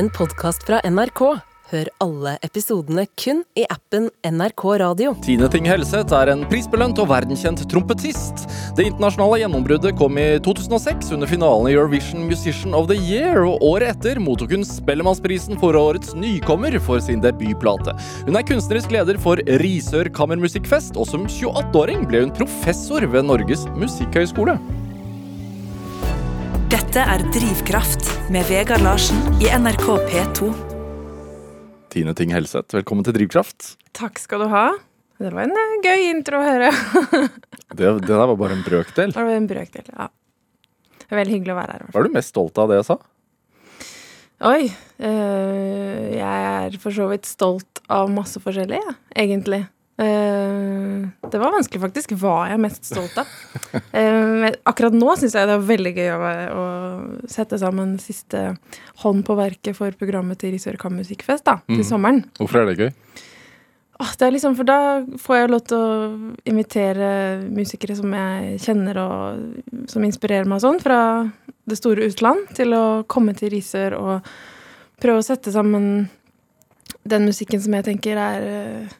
en podkast fra NRK. Hør alle episodene kun i appen NRK Radio. Tine Ting Helseth er en prisbelønt og verdenskjent trompetist. Det internasjonale gjennombruddet kom i 2006 under finalen i Eurovision Musician of the Year, og året etter mottok hun Spellemannsprisen for årets nykommer for sin debutplate. Hun er kunstnerisk leder for Risør kammermusikkfest, og som 28-åring ble hun professor ved Norges musikkhøgskole. Dette er Drivkraft med Vegard Larsen i NRK P2. Tine Ting Helseth, velkommen til Drivkraft. Takk skal du ha. Det var en eh, gøy intro å høre. Det, det der var bare en brøkdel. Det var en brøkdel, ja. Det er veldig hyggelig å være her. Var. Hva er du mest stolt av det jeg sa? Oi. Øh, jeg er for så vidt stolt av masse forskjellig, ja, egentlig. Eh, det var vanskelig, faktisk, hva jeg er mest stolt av. Eh, akkurat nå syns jeg det er veldig gøy å, å sette sammen siste hånd på verket for programmet til Risør Kammermusikkfest da, til Mhm. sommeren. Hvorfor er det gøy? Oh, det er liksom, for da får jeg lov til å invitere musikere som jeg kjenner og som inspirerer meg og sånn, fra det store utland, til å komme til Risør og prøve å sette sammen den musikken som jeg tenker er eh,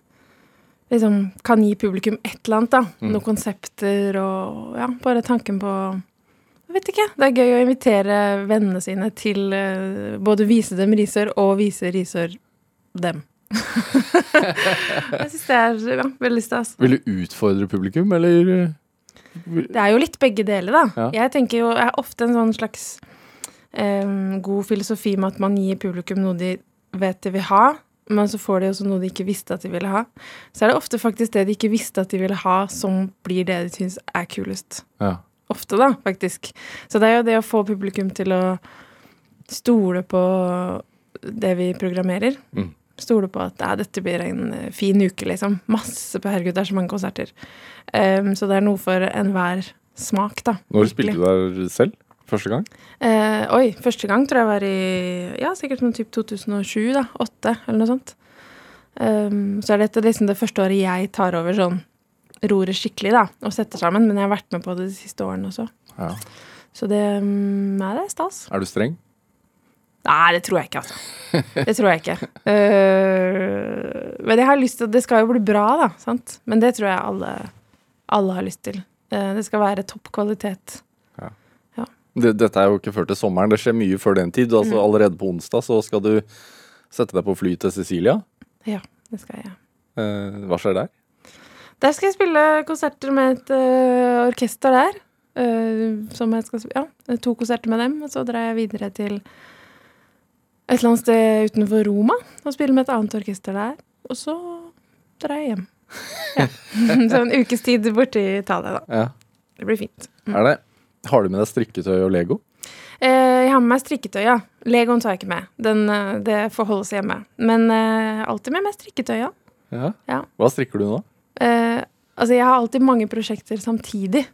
Liksom kan gi publikum et eller annet, da. Mm. Noen konsepter og ja, bare tanken på Jeg vet ikke. Det er gøy å invitere vennene sine til uh, både vise dem Risør og vise Risør dem. jeg syns det er ja, veldig stas. Vil du utfordre publikum, eller? Det er jo litt begge deler, da. Ja. Jeg tenker jo, jeg er ofte en sånn slags um, god filosofi med at man gir publikum noe de vet de vil ha, men så får de også noe de ikke visste at de ville ha. Så er det ofte faktisk det de ikke visste at de ville ha, som blir det de syns er kulest. Ja. Ofte, da, faktisk. Så det er jo det å få publikum til å stole på det vi programmerer. Mm. Stole på at ja, dette blir en eh, fin uke, liksom. Masse på Herregud, det er så mange konserter. Um, så det er noe for enhver smak, da. Når spilte du der selv? Første gang? Eh, oi, første gang tror jeg var i Ja, sikkert sånn typ 2007, da. 8, eller noe sånt. Um, så er dette liksom det første året jeg tar over sånn roret skikkelig, da, og setter sammen. Men jeg har vært med på det de siste årene også. Ja. Så det um, er det stas. Er du streng? Nei, det tror jeg ikke, altså. Det tror jeg ikke. Uh, men jeg har lyst til Det skal jo bli bra, da. sant? Men det tror jeg alle, alle har lyst til. Uh, det skal være topp kvalitet. Det, dette er jo ikke før til sommeren. Det skjer mye før den tid. Altså Mm. Allerede på onsdag så skal du sette deg på fly til Sicilia. Ja, det skal jeg. Eh, hva skjer der? Der skal jeg spille konserter med et uh, orkester der. Uh, som jeg skal Ja, to konserter med dem. Og så drar jeg videre til et eller annet sted utenfor Roma og spiller med et annet orkester der. Og så drar jeg hjem. Ja. så en ukes tid borti i Italia, da. Ja. Det blir fint. Mm. Er det? Har du med deg strikketøy og Lego? Eh, jeg har med meg strikketøy, ja. Legoen tar jeg ikke med. Den, øh, det får holde seg hjemme. Men eh, alltid med meg strikketøy, ja. Ja. Ja. Hva strikker du nå? Eh, altså, jeg har alltid mange prosjekter samtidig.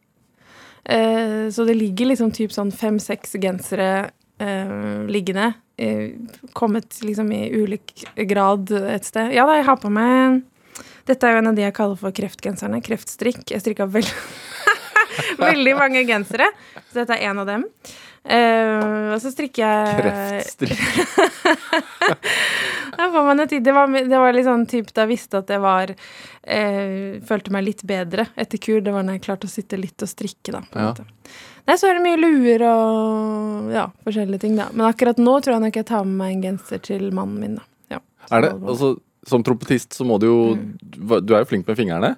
Eh, så det ligger liksom typ sånn fem-seks gensere eh, liggende. Eh, kommet liksom i ulik grad et sted. Ja da, jeg har på meg Dette er jo en av de jeg kaller for kreftgenserne. Kreftstrikk. Jeg strikka veld veldig mange gensere, så dette er en av dem. Uh, og så strikker jeg Kreftstrikk. Da får man en tid. Det var, det var litt sånn typ da jeg visste at jeg var uh, Følte meg litt bedre etter kur. Det var når jeg klarte å sitte litt og strikke, da. Ja. Nei, så er det mye luer og ja, forskjellige ting, da. Men akkurat nå tror jeg nok jeg tar med meg en genser til mannen min, da. Ja, Er det, altså, som trompetist så må du jo Mm. Du er jo flink med fingrene.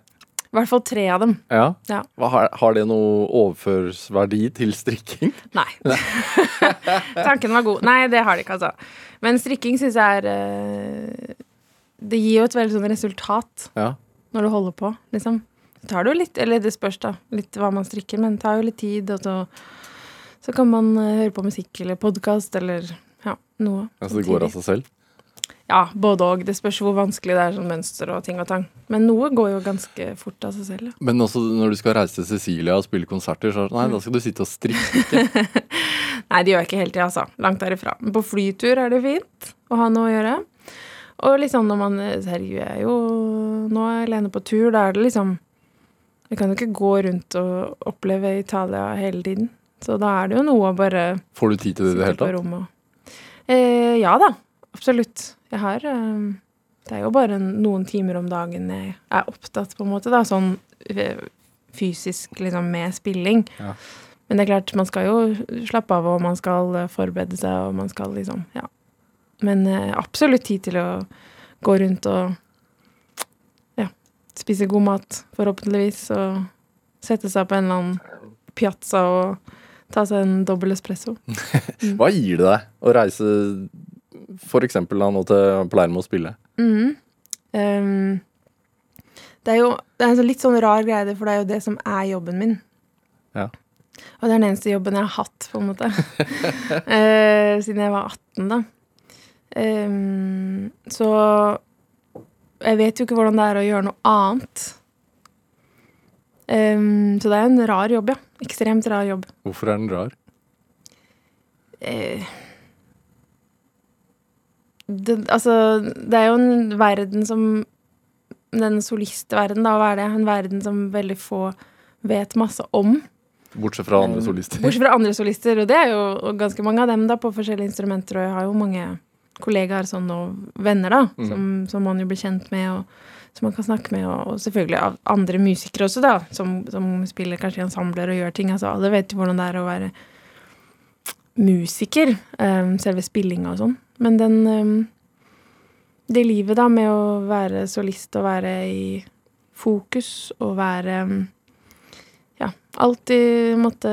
I hvert fall tre av dem. Ja. Ja. Hva, har, har det noe overførsverdi til strikking? Nei. Tanken var god. Nei, det har det ikke, altså. Men strikking syns jeg er eh, Det gir jo et veldig sånn resultat Ja. når du holder på, liksom. Så tar det jo litt Eller det spørs, da. Litt hva man strikker, men det tar jo litt tid, og så, så kan man eh, høre på musikk eller podkast eller ja, noe. Altså, det går av seg selv? Ja, både og. Det spørs hvor vanskelig det er sånn mønster og ting og tang. Men noe går jo ganske fort av seg selv. Ja. Men også når du skal reise til Sicilia og spille konserter, så nei, da skal du sitte og strikke. Nei, det gjør jeg ikke hele tida, altså. Langt derifra. Men på flytur er det fint å ha noe å gjøre. Og liksom når man Herregud, jeg er jo nå er jeg alene på tur. Da er det liksom Vi kan jo ikke gå rundt og oppleve Italia hele tiden. Så da er det jo noe å bare Får du tid til det i det hele tatt? Eh, ja da, absolutt. Jeg har eh, Det er jo bare noen timer om dagen jeg er opptatt, på en måte, da, sånn eh, fysisk liksom med spilling. Ja. Men det er klart, man skal jo slappe av, og man skal eh, forberede seg, og man skal liksom Ja. Men eh, absolutt tid til å gå rundt og ja, spise god mat, forhåpentligvis, og sette seg på en eller annen piazza og ta seg en dobbel espresso. Hva gir det deg å reise for eksempel da nå til Palermo å spille? Mm. Um, det er jo det er en sånn litt sånn rar greie, for det er jo det som er jobben min. Ja. Og det er den eneste jobben jeg har hatt, på en måte. uh, siden jeg var 18, da. Um, så jeg vet jo ikke hvordan det er å gjøre noe annet. Um, så det er en rar jobb, ja. Ekstremt rar jobb. Hvorfor er den rar? Eh, det, altså, det er jo en verden som Den solistverden, da, hva er det? En verden som veldig få vet masse om. Bortsett fra andre solister. Bortsett fra andre solister, og det er jo ganske mange av dem da, på forskjellige instrumenter, og jeg har jo mange kollegaer sånn, og venner da, Mm. som, som man jo blir kjent med, og som man kan snakke med, og, og selvfølgelig av andre musikere også, da, som, som spiller kanskje i ensembler og gjør ting. Altså, alle vet jo hvordan det er å være musiker, Um, selve spillinga og sånn. Men den eh, Det livet, da, med å være solist og være i fokus og være Ja, alltid måtte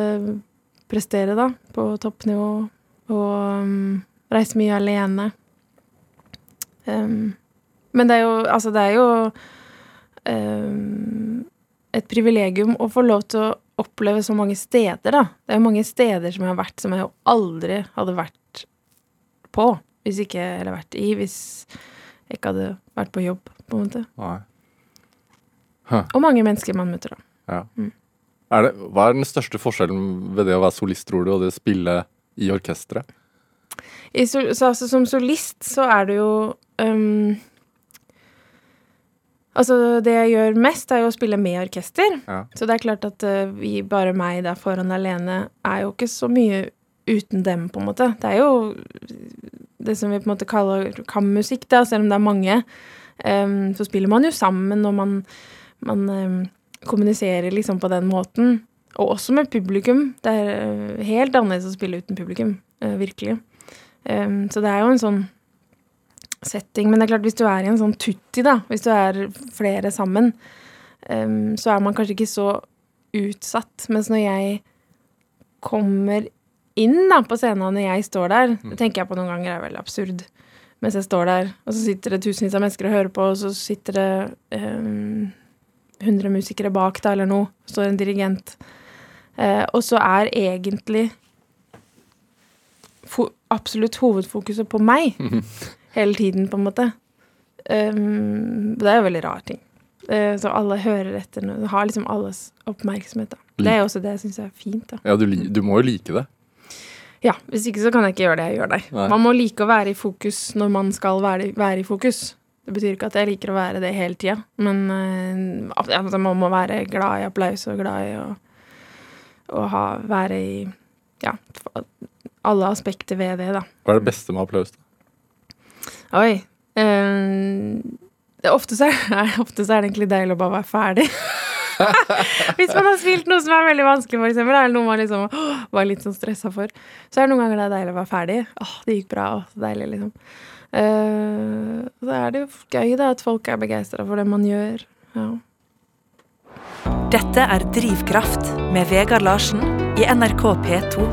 prestere, da, på toppnivå. Og mm, reise mye alene. Um, men det er jo Altså, det er jo et privilegium å få lov til å oppleve så mange steder, da. Det er jo mange steder som jeg har vært som jeg jo aldri hadde vært på. Hvis ikke Eller vært i, hvis jeg ikke hadde vært på jobb, på en måte. Nei. Og mange mennesker man møter, da. Ja. Mm. Er det, hva er den største forskjellen ved det å være solist, tror du, og det å spille i orkesteret? I, så, altså, som solist så er det jo um, Altså, det jeg gjør mest, er jo å spille med orkester. Ja. Så det er klart at uh, vi, bare meg der foran alene, er jo ikke så mye uten dem, på en måte. Det er jo det som vi på en måte kaller kammusikk, da, selv om det er mange. Um, så spiller man jo sammen, og man, man um, kommuniserer liksom på den måten. Og også med publikum. Det er uh, helt annerledes å spille uten publikum, uh, virkelig. Um, så det er jo en sånn setting. Men det er klart, hvis du er i en sånn tutti, da, hvis du er flere sammen, så er man kanskje ikke så utsatt. Mens når jeg kommer inn da, på scenen når jeg står der, det tenker jeg på noen ganger er veldig absurd. Mens jeg står der, og så sitter det tusenvis av mennesker og hører på, og så sitter det um, 100 musikere bak da, eller noe. Står en dirigent. Uh, og så er egentlig absolutt hovedfokuset på meg hele tiden, på en måte. Um, det er jo veldig rar ting. Uh, så alle hører etter. Har liksom alles oppmerksomhet, da. Det er også det jeg syns er fint, da. Ja, du, du må jo like det. Ja, hvis ikke så kan jeg ikke gjøre det jeg gjør der. Nei. Man må like å være i fokus når man skal være, være i fokus. Det betyr ikke at jeg liker å være det hele tida, men uh, altså, man må være glad i applaus og glad i å, å ha, være i ja, alle aspekter ved det, da. Hva er det beste med applaus? da? Oi. um, ofte, så er, ofte så er det egentlig deilig å bare være ferdig. Hvis man har spilt noe som er veldig vanskelig, for eksempel, eller noe man liksom åh, var litt sånn stressa for, så er det noen ganger det er deilig å være ferdig. Åh, det gikk bra. Åh, så deilig, liksom. Uh, så er det jo gøy da at folk er begeistra for det man gjør. Ja. Dette er Drivkraft med Vegard Larsen i NRK P2.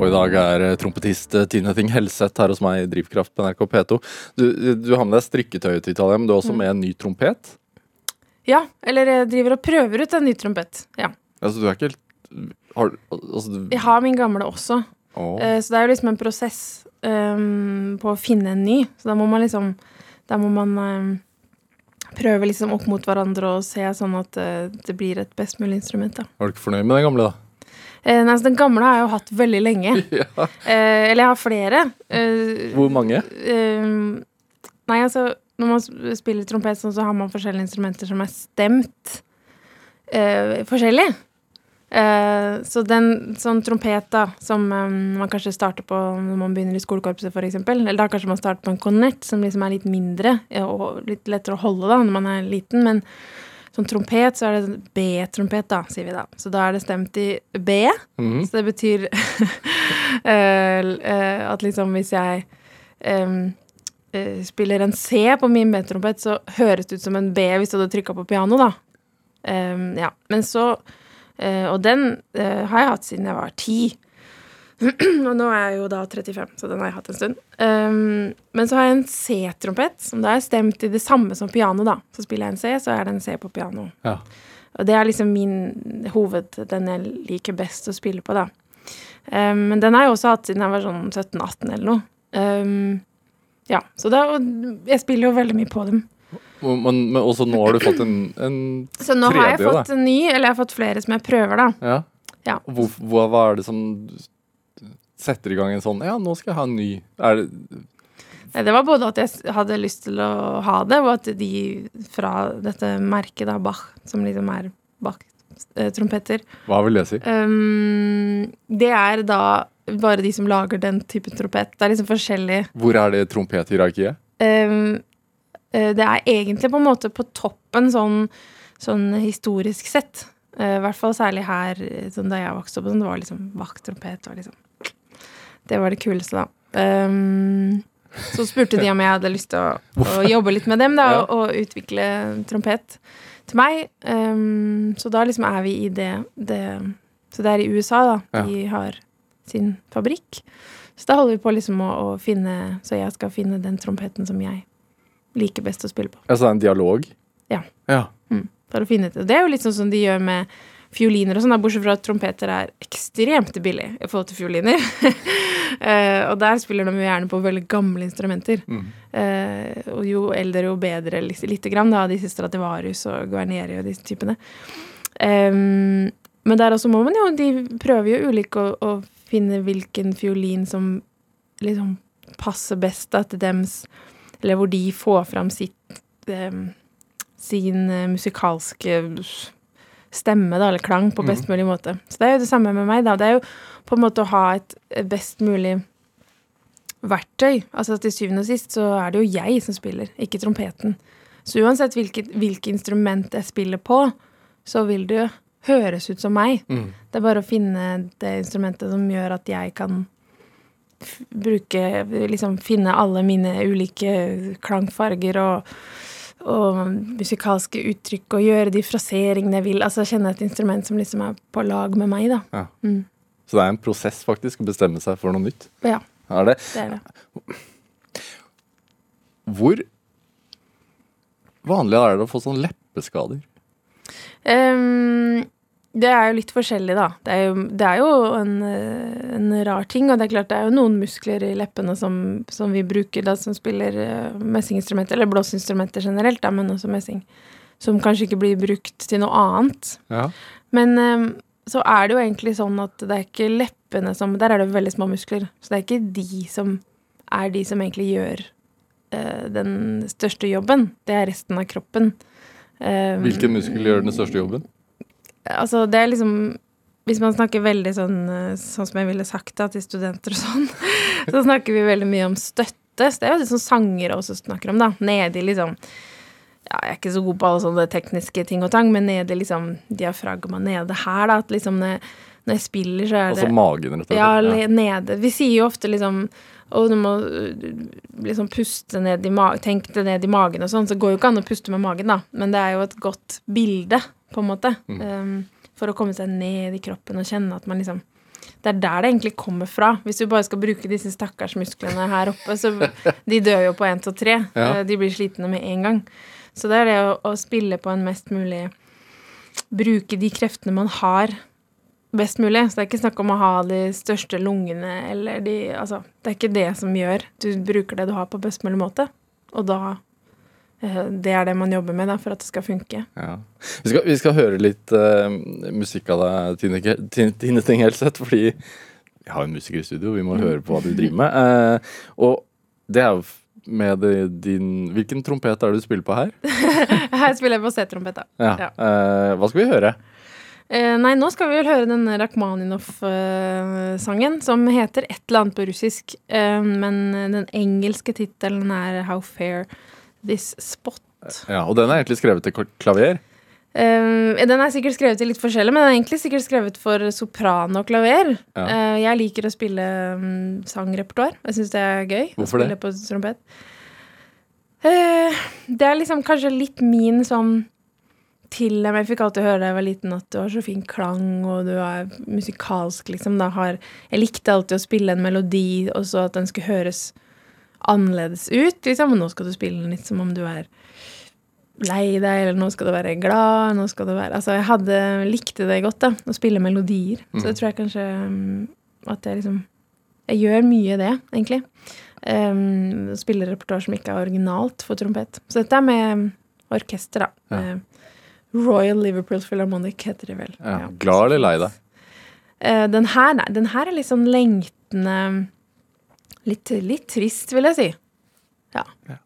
Og i dag er eh, trompetist eh, Tine Ting Helseth her hos meg i Drivkraft på NRK P2. Du, du har med deg strikketøyet til Italia, men du har også med en ny trompet. Ja, eller jeg driver og prøver ut en ny trompet. Ja. Altså, du er ikke helt har, altså, du, Jeg har min gamle også. Oh. Eh, Så det er jo liksom en prosess um, på å finne en ny. Så da må man liksom Da må man um, prøve liksom opp mot hverandre og se sånn at uh, det blir et best mulig instrument. da. Var du ikke fornøyd med den gamle, da? Eh, nei, så den gamle har jeg jo hatt veldig lenge. Ja. Eh, eller jeg har flere. Eh, Hvor mange? ehm, nei, altså Når man spiller trompet, sånn, så har man forskjellige instrumenter som er stemt uh, forskjellig. Uh, så den sånn trompet, da, som um, man kanskje starter på når man begynner i skolekorpset, f.eks., eller da kanskje man starter på en kornett, som liksom er litt mindre og litt lettere å holde da når man er liten, men sånn trompet, så er det B-trompet, da, sier vi da. Så da er det stemt i B. Mm. Så det betyr uh, uh, at liksom hvis jeg em, eh, spiller en C på min B-trompet, så høres det ut som en B hvis du hadde trykka på piano, da. Um, ja. Men så uh, Og den eh, har jeg hatt siden jeg var ti. og nå er jeg jo da 35, så den har jeg hatt en stund. Um, men så har jeg en C-trompet, som da er stemt i det samme som piano, da. Så spiller jeg en C, så er det en C på piano. Ja. Og det er liksom min hoved, den jeg liker best å spille på, da. Um, men den har jeg også hatt siden jeg var sånn 17-18 eller noe. Um, ja, så da Jeg spiller jo veldig mye på dem. Men, men også nå har du fått en, en Så nå har jeg fått da. en ny, eller jeg har fått flere som jeg prøver, da. Ja. Ja. Hvor, hva, hva er det som setter i gang en sånn Ja, nå skal jeg ha en ny. Er det Nei, Det var både at jeg hadde lyst til å ha det, og at de fra dette merket, da, Bach, som liksom er Bach-trompeter Hva vil det si? um, Det er da bare de som lager den typen trompet. Det er liksom forskjellig Hvor er det trompethierarkiet? um, eh, Det er egentlig på en måte på toppen sånn, sånn historisk sett. Eh, I hvert fall særlig her, eh, sånn da jeg vokste opp, sånn, det var liksom Bach-trompet. var liksom Det var det kuleste, da. Um, så spurte de om jeg hadde lyst til å, å jobbe litt med dem da, og, og utvikle trompet til meg. Um, så da liksom er vi i det, det Så det er i USA, da. Ja. De har sin fabrikk. Så da holder vi på liksom å, å finne Så jeg skal finne den trompeten som jeg liker best å spille på. Altså det er en dialog? Ja. ja. For å finne ut. Det er jo litt sånn som de gjør med fioliner og sånn, bortsett fra at trompeter er ekstremt billig i forhold til fioliner. uh, og der spiller de jo gjerne på veldig gamle instrumenter. Mm. Uh, og jo eldre, jo bedre litt, lite grann, da, disse Stradivarius og Guarneri og disse typene. Um, men der også må man jo De prøver jo ulike å, å finne hvilken fiolin som liksom passer best da, til dems Eller hvor de får fram sitt um, sin eh, musikalske stemme, da, eller klang, på best mulig måte. Så det er jo det samme med meg, da. Det er jo på en måte å ha et best mulig verktøy. Altså til syvende og sist så er det jo jeg som spiller, ikke trompeten. Så uansett hvilket, hvilket instrument jeg spiller på, så vil det jo høres ut som meg. Mm. Det er bare å finne det instrumentet som gjør at jeg kan bruke Liksom finne alle mine ulike klangfarger og, og musikalske uttrykk og gjøre de fraseringene jeg vil. Altså kjenne et instrument som liksom er på lag med meg, da. Ja. Mm. Så det er en prosess faktisk å bestemme seg for noe nytt? Ja, Er det? det er det. Hvor vanlig er det å få sånn leppeskader? Ehm, det er jo litt forskjellig, da. Det er jo, det er jo en, eh, en rar ting. Og det er klart det er jo noen muskler i leppene som, som vi bruker da, som spiller uh, messinginstrumenter, eller blåseinstrumenter generelt, da, men også messing. Som kanskje ikke blir brukt til noe annet. Ja. Men ehm, så er det jo egentlig sånn at det er ikke leppene som Der er det veldig små muskler. Så det er ikke de som er de som egentlig gjør uh, den største jobben. Det er resten av kroppen. Um, Hvilken muskel gjør den største jobben? Altså, det er liksom Hvis man snakker veldig sånn eh, Sånn som jeg ville sagt da, til studenter og sånn, så snakker vi veldig mye om støtte. Så det er jo det som sangere også snakker om, da. Nedi liksom ja, Jeg er ikke så god på alle sånne tekniske ting og tang, men nede liksom diafragma nede her, da. At liksom når, når jeg spiller, så er det Altså magen, rett og slett? ja, nede. Vi sier jo ofte liksom og du må øh, liksom puste ned i magen Tenk det ned i magen og sånn. Så går jo ikke an å puste med magen, da. Men det er jo et godt bilde, på en måte. Um, for å komme seg ned i kroppen og kjenne at man liksom Det er der det egentlig kommer fra. Hvis du bare skal bruke disse stakkars musklene her oppe, så De dør jo på én til tre. Eh, De blir slitne med en gang. Så det er det å, å spille på en mest mulig Bruke de kreftene man har best mulig. Så det er ikke snakk om å ha de største lungene eller de Altså, det er ikke det som gjør Du bruker det du har, på best mulig måte. Og da Det er det man jobber med da, for at det skal funke. Ja. Vi, skal, vi skal høre litt uh, musikk av deg, Tine, Tine, Tine Ting Helseth, fordi vi har en musiker i studio, vi må høre på hva du driver med. Uh, og det er jo med din Hvilken trompet er det du spiller på her? Her spiller jeg på C-trompet. Ja. Ja. uh, hva skal vi høre? Eh, nei, nå skal vi vel høre denne Rakhmaninov-sangen, som heter et eller annet på russisk. Eh, men den engelske tittelen er How Fair This Spot. Ja, Og den er egentlig skrevet til klaver? Eh, den er sikkert skrevet til litt forskjellig, men den er egentlig sikkert skrevet for sopran og klaver. Ja. Uh, jeg liker å spille um, sangrepertoar. Jeg syns det er gøy. Hvorfor det? på trompet. Uh, det er liksom kanskje litt min sånn til dem. Jeg fikk alltid høre da jeg var liten at du har så fin klang, og du er musikalsk, liksom. Har, jeg likte alltid å spille en melodi, og så at den skulle høres annerledes ut, liksom. Nå skal du spille den litt som om du er lei deg, eller nå skal du være glad, nå skal du være Altså, jeg hadde, likte det godt, da, å spille melodier. Så det tror jeg kanskje um, at jeg liksom Jeg gjør mye det, egentlig. Um, spiller repertoar som ikke er originalt for trompet. Så dette er med orkester, da. Ja. Royal Liverpool Philharmonic heter det vel. Ja. Glad eller lei deg? Uh, den her, nei, den her er litt sånn lengtende Litt, litt trist, vil jeg si. Ja. Ja,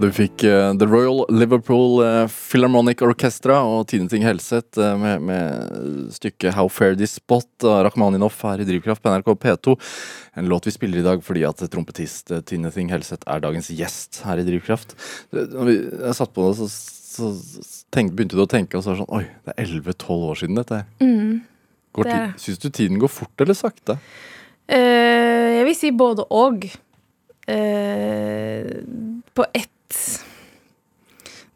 Du fikk uh, The Royal Liverpool uh, Philharmonic Orchestra og Tine Ting Helseth uh, med, med stykket How Fair This Spot av Rakhmaninov her i Drivkraft på NRK P2. En låt vi spiller i dag fordi at trompetist Tine Ting Helseth er dagens gjest her i Drivkraft. Når vi- jeg satt på det, så, så tenk, begynte du å tenke, og så var det sånn Oi, det er 11-12 år siden dette her. Mm, Det- Syns du tiden går fort eller sakte? Jeg vil si både og. På ett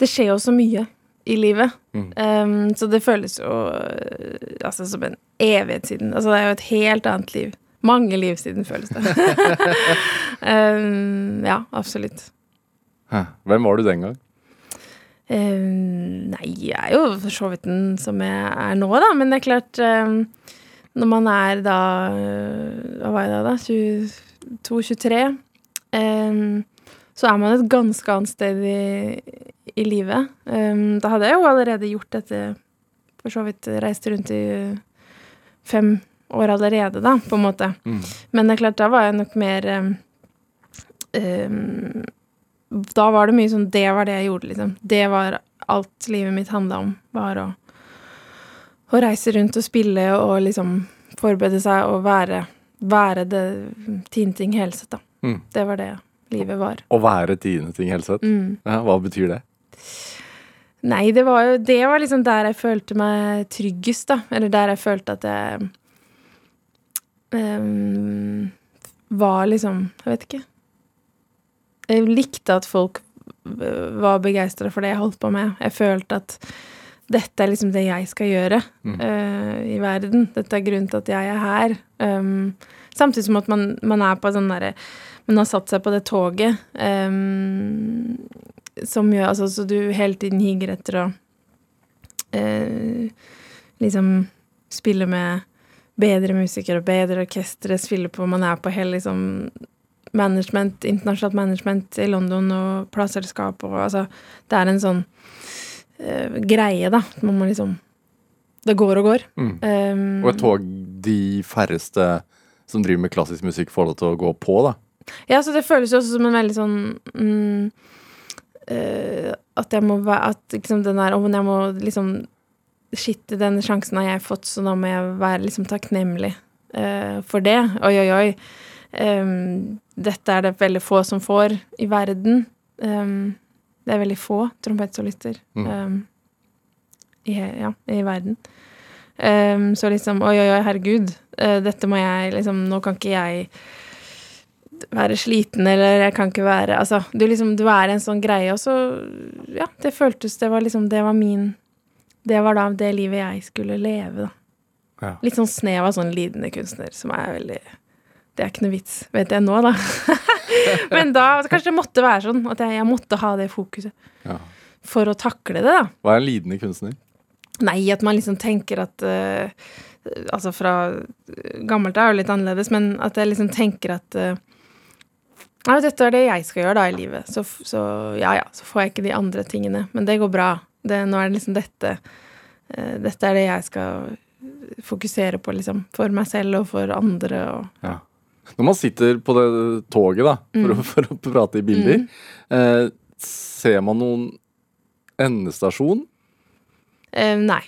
Det skjer jo så mye i livet. Mm. Um, så det føles jo eh, altså, som en evighet siden. Altså, det er jo et helt annet liv. Mange liv siden, føles det. um, ja, absolutt. Hæ, Hvem var du den gang? Um, nei, jeg er jo for så vidt den som jeg er nå, da. Men det er klart Når man er da uh, Hva var jeg da, da? 22-23. Um, så er man et ganske annet sted i, i livet. Um, da hadde jeg jo allerede gjort dette For så vidt reist rundt i fem år allerede, da, på en måte. Mm. Men det er klart, da var jeg nok mer um, um, Da var det mye sånn Det var det jeg gjorde, liksom. Det var alt livet mitt handla om. Var å, å reise rundt og spille og liksom forberede seg og være, være det Tinting Helseth, da. Mm. Det var det livet var. Å være Tine Ting Helseth? Mm. Ja, hva betyr det? Nei, det var jo Det var liksom der jeg følte meg tryggest, da. Eller der jeg følte at jeg um, var liksom Jeg vet ikke. Jeg likte at folk var begeistra for det jeg holdt på med. Jeg følte at dette er liksom det jeg skal gjøre Mm. uh, i verden. Dette er grunnen til at jeg er her. Um, samtidig som at man, man er på sånn derre Man har satt seg på det toget um, som gjør Altså, så du hele tiden higer etter å uh, liksom spille med bedre musikere og bedre orkestre, spille på Man er på hele liksom management, internasjonalt management i London og plateselskap og altså Det er en sånn uh, greie, da. Man må liksom Det går og går. Mm. Um, Og et tog de færreste som driver med klassisk musikk, får lov til å gå på, da. Ja, så det føles jo også som en veldig sånn mm, eh, At jeg må være At liksom den der Om jeg må liksom Shit, den sjansen har jeg fått, så da må jeg være liksom takknemlig eh, for det. Oi, oi, oi. Um, dette er det veldig få som får i verden. Um, det er veldig få trompetsolister Mm. um, i, ja, i verden. Så liksom Oi, oi, oi, herregud. Uh, dette må jeg liksom Nå kan ikke jeg være sliten, eller jeg kan ikke være Altså, du liksom Du er en sånn greie, og så Ja, det føltes Det var liksom Det var min Det var da det livet jeg skulle leve, da. Ja. Litt sånn snev av sånn lidende kunstner, som er veldig Det er ikke noe vits, vet jeg nå, da. Men da kanskje det måtte være sånn at jeg, jeg måtte ha det fokuset Ja. for å takle det, da. Hva er en lidende kunstner? Nei, at man liksom tenker at uh, Altså fra gammelt er jo litt annerledes, men at jeg liksom tenker at eh, Ja, dette er det jeg skal gjøre da i livet. Så, så ja ja, så får jeg ikke de andre tingene. Men det går bra. Det, nå er det liksom dette eh, Dette er det jeg skal fokusere på, liksom. For meg selv og for andre og Ja. Når man sitter på det toget, da, for, å, for å prate i bilder, eh, ser man noen endestasjon? Eh, nei.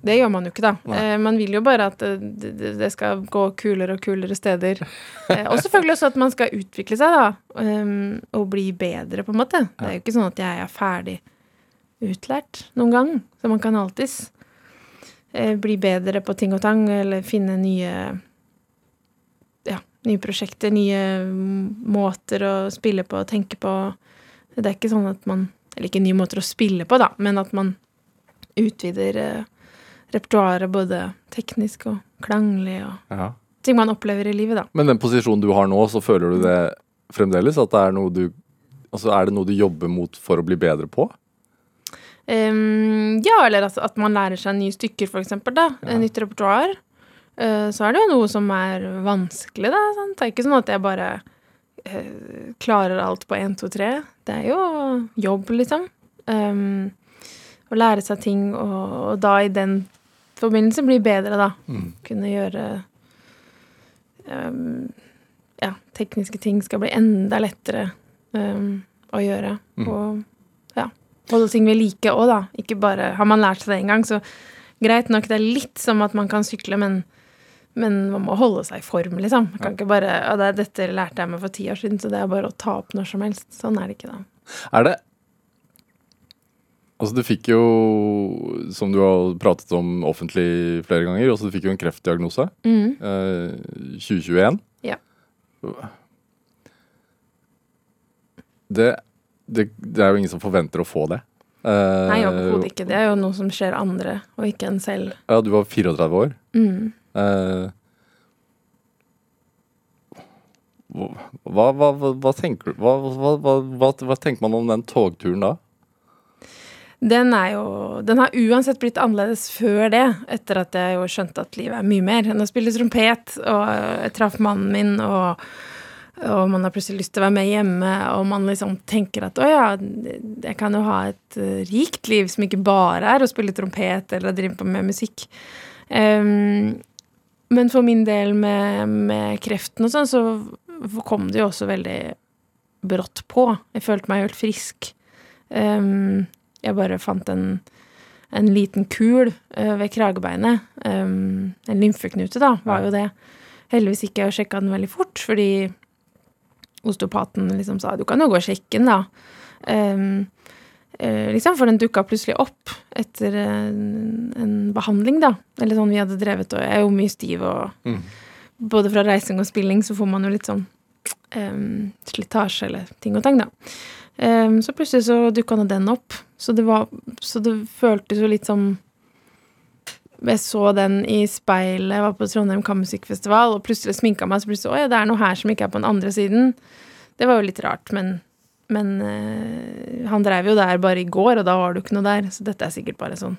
Det gjør man jo ikke, da. Eh, man vil jo bare at det, det, det skal gå kulere og kulere steder. Eh, og selvfølgelig også at man skal utvikle seg, da. Um, og bli bedre, på en måte. Det er jo ikke sånn at jeg er ferdig utlært noen gang. Så man kan alltids eh, bli bedre på ting og tang, eller finne nye Ja, nye prosjekter, nye mm, måter å spille på og tenke på. Det er ikke sånn at man Eller ikke nye måter å spille på, da, men at man utvider eh, repertoaret både teknisk og klanglig og Ja. ting man opplever i livet, da. Men den posisjonen du har nå, så føler du det fremdeles? At det er noe du Altså, er det noe du jobber mot for å bli bedre på? Um, ja, eller at, at man lærer seg nye stykker, for eksempel, da. Ja. Nytt repertoar. Uh, så er det jo noe som er vanskelig, da. Sant? Det er ikke sånn at jeg bare uh, klarer alt på én, to, tre. Det er jo jobb, liksom. Um, å lære seg ting, og, og da i den forbindelse blir bedre, da. Mm. Kunne gjøre um, Ja, tekniske ting skal bli enda lettere um, å gjøre. Mm. Og ja, holde ting ved like òg, da. Ikke bare Har man lært seg det en gang, så greit nok, det er litt som at man kan sykle, men men man må holde seg i form, liksom. Man kan ikke bare og det, 'Dette lærte jeg meg for ti år siden, så det er bare å ta opp når som helst'. Sånn er det ikke, da. Er det Altså, du fikk jo, som du har pratet om offentlig flere ganger, altså du fikk jo en kreftdiagnose. Mm. Eh, 2021. Ja. Det, det, det er jo ingen som forventer å få det. Eh, Nei, overhodet ikke. Det er jo noe som skjer andre, og ikke en selv. Ja, du var 34 år. Mm. Eh, hva, hva, hva, tenker, hva tenker man om den togturen da? Den er jo Den har uansett blitt annerledes før det, etter at jeg jo skjønte at livet er mye mer enn å spille trompet, og jeg traff mannen min, og, og man har plutselig lyst til å være med hjemme, og man liksom tenker at å ja, jeg kan jo ha et eh, rikt liv som ikke bare er å spille trompet eller drive på med musikk. Um, men for min del med, med kreften og sånn, så kom det jo også veldig brått på. Jeg følte meg helt frisk. Ehm, jeg bare fant en, en liten kul eh, ved kragebeinet. Um, en lymfeknute, da, var jo det. Heldigvis ikke jeg sjekka den veldig fort, fordi osteopaten liksom sa du kan jo gå og sjekke den, da. Um, liksom, for den dukka plutselig opp etter en, en behandling, da. Eller sånn vi hadde drevet, og jeg er jo mye stiv og Mm. både fra reising og spilling så får man jo litt sånn um, slitasje eller ting og tang, da. Em, så plutselig så dukka nå den opp. Så det var Så det føltes jo litt som Jeg så den i speilet, jeg var på Trondheim Kammermusikkfestival, og plutselig sminka meg, så plutselig Å ja, det er noe her som ikke er på den andre siden. Det var jo litt rart, men men eh, han dreiv jo der bare i går, og da var det jo ikke noe der. Så dette er sikkert bare sånn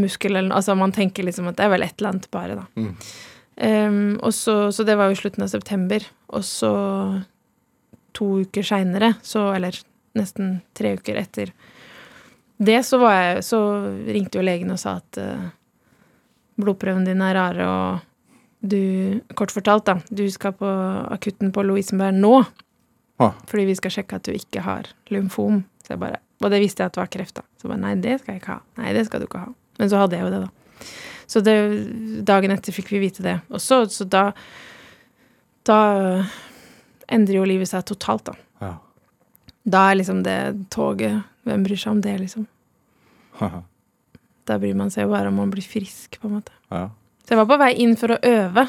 muskel eller. Altså man tenker liksom at det er vel et eller annet bare, da. Mm. Um, og så, så det var jo slutten av september. Og så to uker seinere, så Eller nesten tre uker etter det, så var jeg Så ringte jo legen og sa at uh, blodprøvene dine er rare, og du Kort fortalt, da. Du skal på akutten på Lovisenberg nå. Ah. Fordi vi skal sjekke at du ikke har lymfom. Så jeg bare, og det visste jeg at det var kreft, da. Så jeg bare nei, det skal jeg ikke ha. Nei, det skal du ikke ha. Men så hadde jeg jo det, da. Så det, dagen etter fikk vi vite det. Og så, så da Da endrer jo livet seg totalt, da. Ja. Da er liksom det toget Hvem bryr seg om det, liksom? Da bryr man seg jo bare om man blir frisk, på en måte. ja. Så jeg var på vei inn for å øve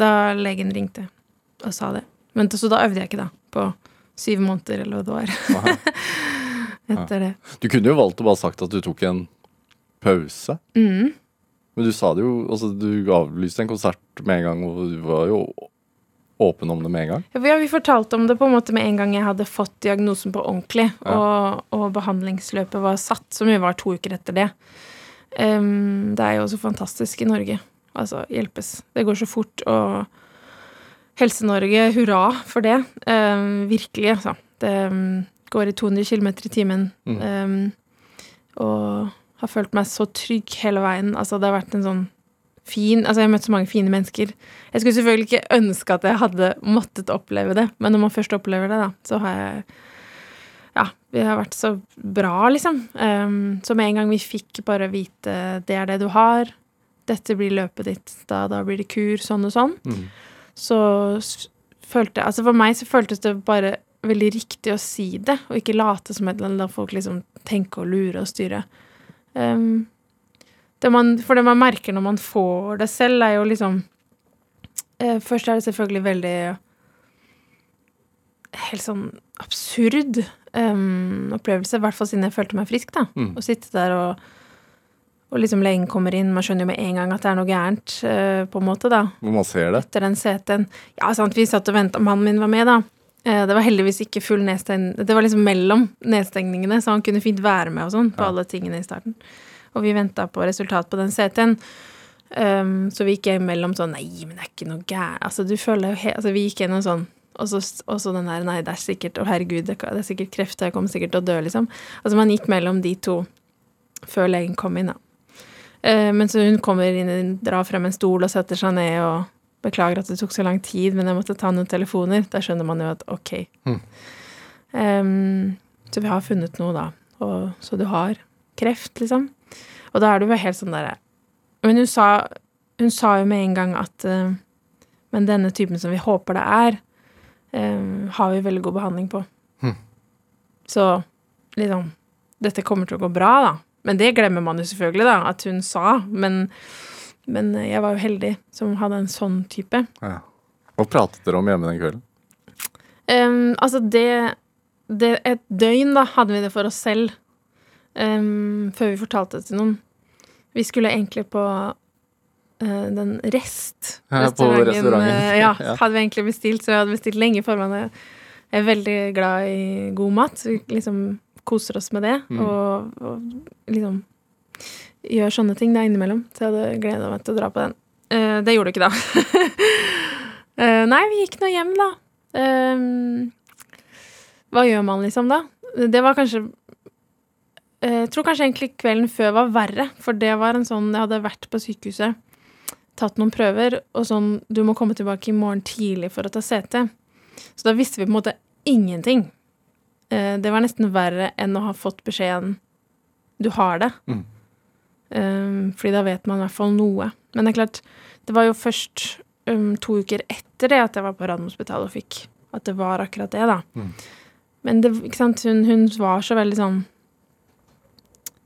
da legen ringte og sa det. Men så da øvde jeg ikke, da. På syv måneder, eller hva det var. Etter det. Du kunne jo valgt å bare sagt at du tok en pause. Mm. Men du sa det jo Altså, du avlyste en konsert med en gang, og du var jo åpen om det med en gang. Ja, vi- fortalte om det på en måte med en gang jeg hadde fått diagnosen på ordentlig, Ja. og, og behandlingsløpet var satt, som jo var to uker etter det. Um, det er jo så fantastisk i Norge. Altså, hjelpes. Det går så fort, og Helse-Norge, hurra for det. Um, virkelig, altså. Det um, går i 200 km i timen. Mm. Og har følt meg så trygg hele veien. Altså, det har vært en sånn fin Altså, jeg har møtt så mange fine mennesker. Jeg skulle selvfølgelig ikke ønske at jeg hadde måttet oppleve det, men når man først opplever det, da, så har jeg Ja, vi har vært så bra, liksom. Um, så med en gang vi fikk bare vite det er det du har, dette blir løpet ditt, da, da blir det kur, sånn og sånn, Mm. så følte jeg Altså for meg så føltes det bare veldig riktig å si det, og ikke late som et eller annet la folk liksom tenke og lure og styre. Um, det man, for det man merker når man får det selv, er jo liksom eh, Først er det selvfølgelig veldig Helt sånn absurd um, opplevelse, i hvert fall siden jeg følte meg frisk, da. Mm. Å sitte der og og liksom legen kommer inn, man skjønner jo med en gang at det er noe gærent, uh, på en måte, da Hvor man ser det. etter den CT-en. Ja, sant, vi satt og venta, mannen min var med, da. Uh, Det var heldigvis ikke full nedstengning Det var liksom mellom nedstengningene, så han kunne fint være med og sånn på Ja. alle tingene i starten. Og vi venta på resultat på den CT-en. Um, så vi gikk imellom sånn Nei, men det er ikke noe gærent Altså, du føler jo helt Altså, vi gikk gjennom sånn og så, og så den der Nei, det er sikkert Å, herregud, det er sikkert kreft, jeg kommer sikkert til å dø, liksom. Altså, man gikk mellom de to før legen kom inn, da. Eh, men så hun kommer inn, drar frem en stol og setter seg ned og beklager at det tok så lang tid, men jeg måtte ta noen telefoner. Da skjønner man jo at ok. Mm. Um, så vi har funnet noe, da. Og, så du har kreft, liksom. Og da er du jo helt sånn derre Men hun sa, hun sa jo med en gang at uh, Men denne typen som vi håper det er, uh, har vi veldig god behandling på. Hm. Så liksom Dette kommer til å gå bra, da. Men det glemmer man jo selvfølgelig, da, at hun sa. Men, men jeg var jo heldig som hadde en sånn type. Ja. Hva pratet dere om hjemme den kvelden? Um, altså, det, det Et døgn, da, hadde vi det for oss selv. Em, før vi fortalte det til noen. Vi skulle egentlig på uh, den Rest. Ja, på restauranten. eh, ja, hadde vi egentlig bestilt, så jeg hadde bestilt lenge for meg. Jeg er veldig glad i god mat. Så vi liksom koser oss med det. Mm. Og, og liksom gjør sånne ting da innimellom. Så jeg hadde gleda meg til å dra på den. Uh, det gjorde du ikke, da. uh, nei, vi gikk nå hjem, da. Ehm, hva gjør man liksom da? Det var kanskje Jeg tror kanskje egentlig kvelden før var verre, for det var en sånn Jeg hadde vært på sykehuset, tatt noen prøver, og sånn Du må komme tilbake i morgen tidlig for å ta CT. Så da visste vi på en måte ingenting. Eh, det var nesten verre enn å ha fått beskjeden Du har det. Mm. Um, fordi da vet man i hvert fall noe. Men det er klart, det var jo først um, to uker etter det at jeg var på Radiumhospitalet og fikk at det var akkurat det, da. Mm. Men det, ikke sant, hun, hun var så veldig sånn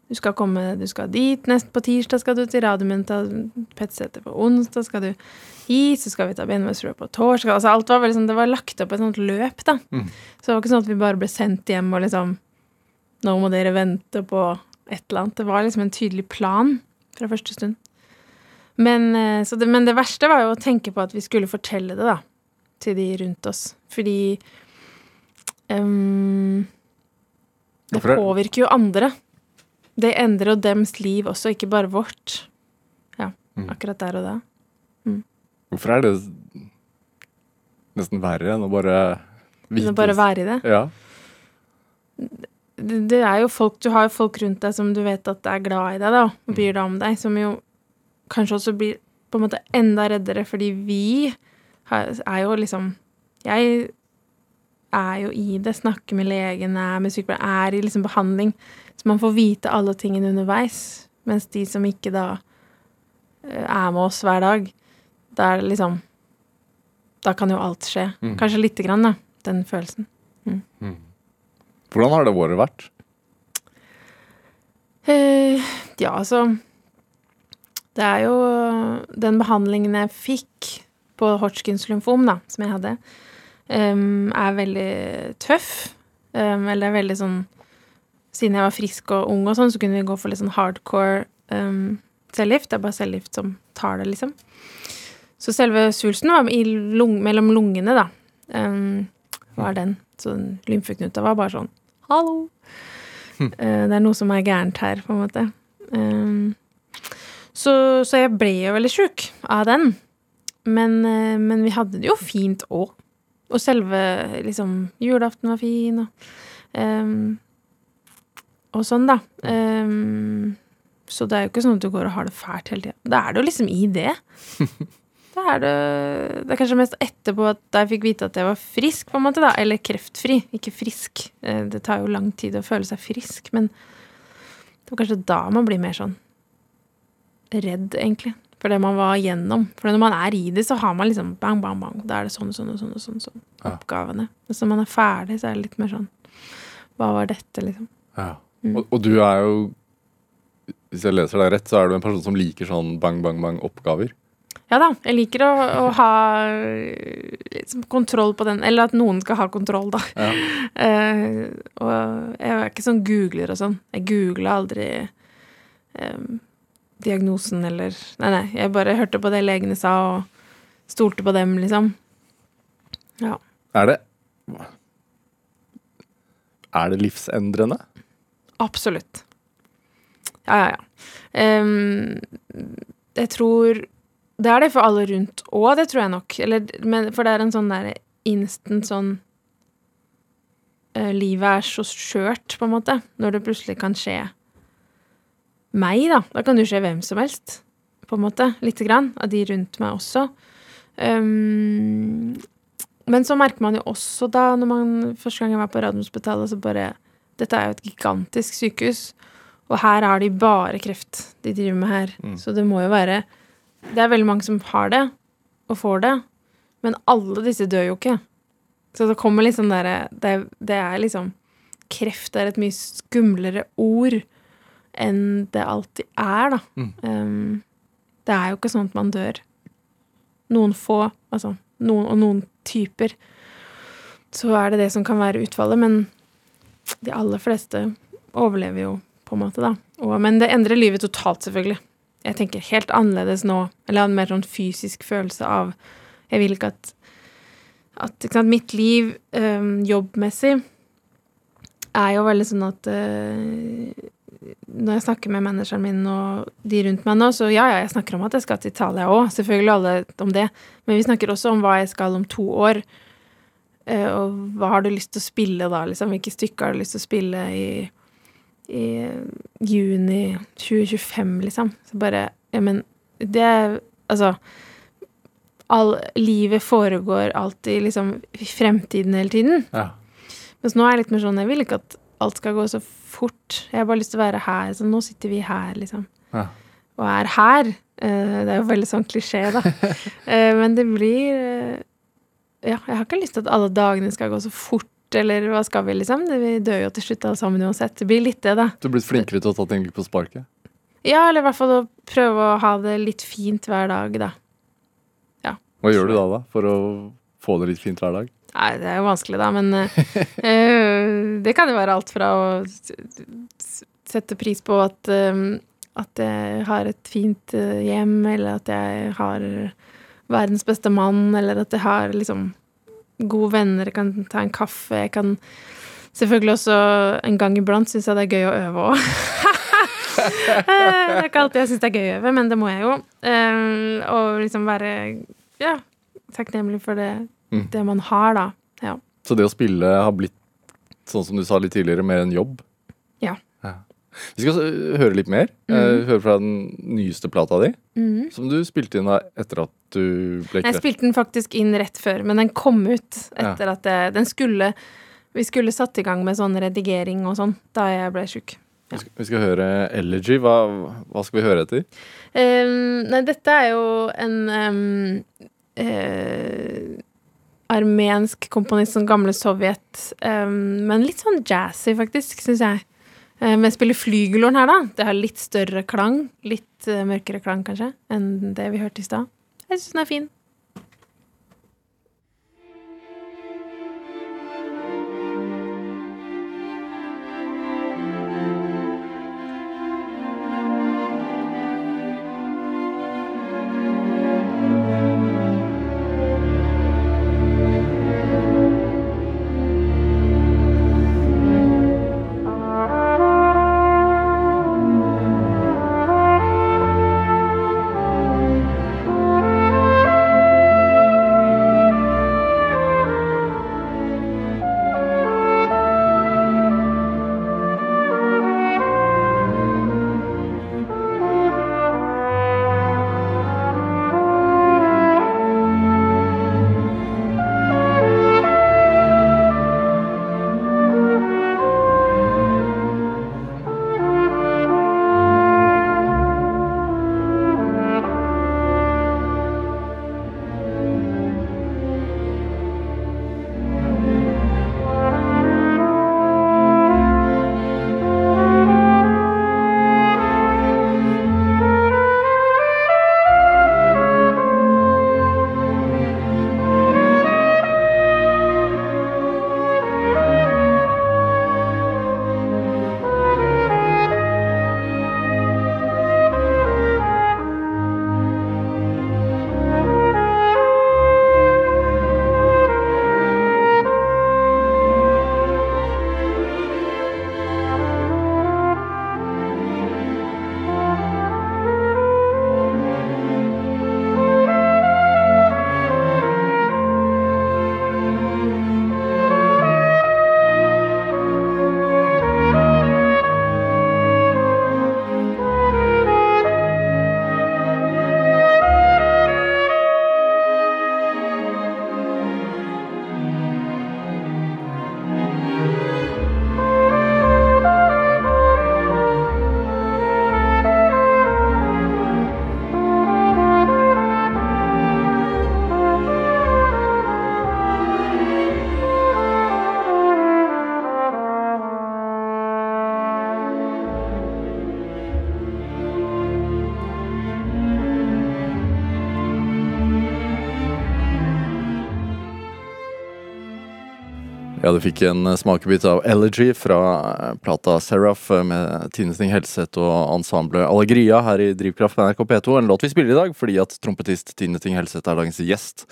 Du skal komme, du skal dit. Nest på tirsdag skal du til Radiumenta Petsete På onsdag skal du hit. Så skal vi ta Benvesrud på torsdag. Altså alt var sånn, Det var lagt opp et sånt løp, da. Mm. Så det var ikke sånn at vi bare ble sendt hjem og liksom Nå må dere vente på et eller annet. Det var liksom en tydelig plan fra første stund. Men, eh, så det, men det verste var jo å tenke på at vi skulle fortelle det, da. Til de rundt oss. Fordi um, Det er- påvirker jo andre. Det endrer jo dems liv også, ikke bare vårt. Ja, Mm. akkurat der og da. Hvorfor er det nesten verre enn å bare Men å bare være i det. Ja. det, det er jo folk, Du har jo folk rundt deg som du vet at er glad i deg, da, og byr deg om deg, som jo kanskje også blir på en måte enda reddere, fordi vi er jo liksom Jeg er jo i det, snakker med legen, er med sykepleier, er i liksom behandling. Så man får vite alle tingene underveis. Mens de som ikke da eh, er med oss hver dag, da er det liksom Da kan jo alt skje. Mm. Kanskje lite grann, da. Den følelsen. Hvordan har det året vært? Eh, ja, altså Det er jo den behandlingen jeg fikk på Hodgkins lymfom, da, som jeg hadde, em, er veldig tøff. Um, eller er veldig sånn Siden jeg var frisk og ung og sånn, så kunne vi gå for litt sånn hardcore um, cellegift. Det er bare cellegift som tar det, liksom. Så selve svulsten var i lung mellom lungene, da. Um, var den. Så lymfeknuta var bare sånn Hallo! Eh, det er noe som er gærent her, på en måte. Um, så, så jeg ble jo veldig sjuk av den. Men, eh, men vi hadde det jo fint òg. Og selve liksom Julaften var fin, og um, Og sånn, da. Um, så det er jo ikke sånn at du går og har det fælt hele tida. Da er det jo liksom i det. Da er det Det er kanskje mest etterpå at jeg fikk vite at jeg var frisk, på en måte, da. Eller kreftfri, ikke frisk. Eh, Det tar jo lang tid å føle seg frisk, men det var kanskje da man blir mer sånn redd, egentlig. For det man var gjennom. For når man er i det, så har man liksom bang, bang, bang. Da er det sånn sånn og sånn. og sånn, sånn. Ja. Oppgavene. Men når man er ferdig, så er det litt mer sånn Hva var dette, liksom? Ja. Mm. Og, og du er jo Hvis jeg leser deg rett, så er du en person som liker sånn bang, bang, bang oppgaver. Ja da, jeg liker å, å ha liksom, kontroll på den. Eller at noen skal ha kontroll, da. Ja. Uh, og jeg er ikke sånn googler og sånn. Jeg googla aldri em, diagnosen eller Nei, nei, jeg bare hørte på det legene sa, og stolte på dem, liksom. Ja. Er det Er det livsendrende? Absolutt. Ja, ja, ja. Um, jeg tror Det er det for alle rundt òg, det tror jeg nok. Eller, men, for det er en sånn der instant sånn uh, Livet er så skjørt, på en måte, når det plutselig kan skje meg, da. Da kan det jo skje hvem som helst, på en måte. Lite grann. Av de rundt meg også. Um, men så merker man jo også da, når man første gang jeg var på Radiumhospitalet, så bare Dette er jo et gigantisk sykehus, og her har de bare kreft de driver med her. Mm. Så det må jo være Det er veldig mange som har det, og får det, men alle disse dør jo ikke. Så det kommer litt sånn derre det, det er liksom Kreft er et mye skumlere ord enn det alltid er, da. Mm. Um, det er jo ikke sånn at man dør. Noen få, altså noen og noen typer, så er det det som kan være utfallet, men de aller fleste overlever jo, på en måte, da. Og, men det endrer livet totalt, selvfølgelig. Jeg tenker helt annerledes nå, eller har en mer sånn fysisk følelse av Jeg vil ikke at at ikke sant, mitt liv øhm, jobbmessig er jo veldig sånn at øh, når jeg snakker med manageren min og de rundt meg nå, så ja, ja, jeg snakker om at jeg skal til Italia òg, selvfølgelig alle om det, men vi snakker også om hva jeg skal om to år. Eh, og hva har du lyst til å spille da, liksom? Hvilke stykker har du lyst til å spille i, i juni 2025, liksom? Så bare Ja, men det Altså all, Livet foregår alltid liksom i fremtiden hele tiden. Ja. Mens nå er jeg litt mer sånn Jeg vil ikke at alt skal gå så fort. Jeg har bare lyst til å være her. Så nå sitter vi her, liksom. Ja. Og er her. Eh, det er jo veldig sånn klisjé, da. Eh, men det blir eh, Ja, jeg har ikke lyst til at alle dagene skal gå så fort eller hva skal vi, liksom? Vi dør jo til slutt alle sammen uansett. Det blir litt det, da. Du er blitt flinkere til å ta ting på sparket? Ja, eller i hvert fall å prøve å ha det litt fint hver dag, da. Hva gjør du da, da? For å få det litt fint hver dag? Nei, det er jo vanskelig, da, men eh, det kan jo være alt fra å sette pris på at, eh, at jeg har et fint hjem, eller at jeg har verdens beste mann, eller at jeg har liksom gode venner, jeg kan ta en kaffe, jeg kan Selvfølgelig også en gang iblant syns jeg det er gøy å øve òg. det er ikke alltid jeg syns det er gøy å øve, men det må jeg jo. Og liksom være ja, takknemlig for det, Mm. det man har, da. Ja. Så det å spille har blitt, sånn som du sa litt tidligere, mer en jobb? Ja. Vi skal høre litt mer. Mm. høre fra den nyeste plata di, mm. som du spilte inn etter at du ble Jeg spilte den faktisk inn rett før, men den kom ut Ja. etter at det, den skulle Vi skulle satt i gang med sånn redigering og sånn da jeg ble sjuk. Vi skal, vi skal høre Elegy. Hva, hva skal vi høre etter? Um, nei, dette er jo en um, eh, armensk komponist, sånn gamle Sovjet, um, men litt sånn jazzy, faktisk, syns jeg. Um, jeg spiller flygelhorn her, da. Det har litt større klang. Litt uh, mørkere klang, kanskje, enn det vi hørte i stad. Jeg syns den er fin. Ja, du fikk en eh, smakebit av Elegy fra eh, plata Seraph eh, med Tine Sting Helseth og ensemblet Allegria her i Drivkraft på NRK P2. En låt vi spiller i dag fordi at trompetist Tine Sting Helseth er dagens gjest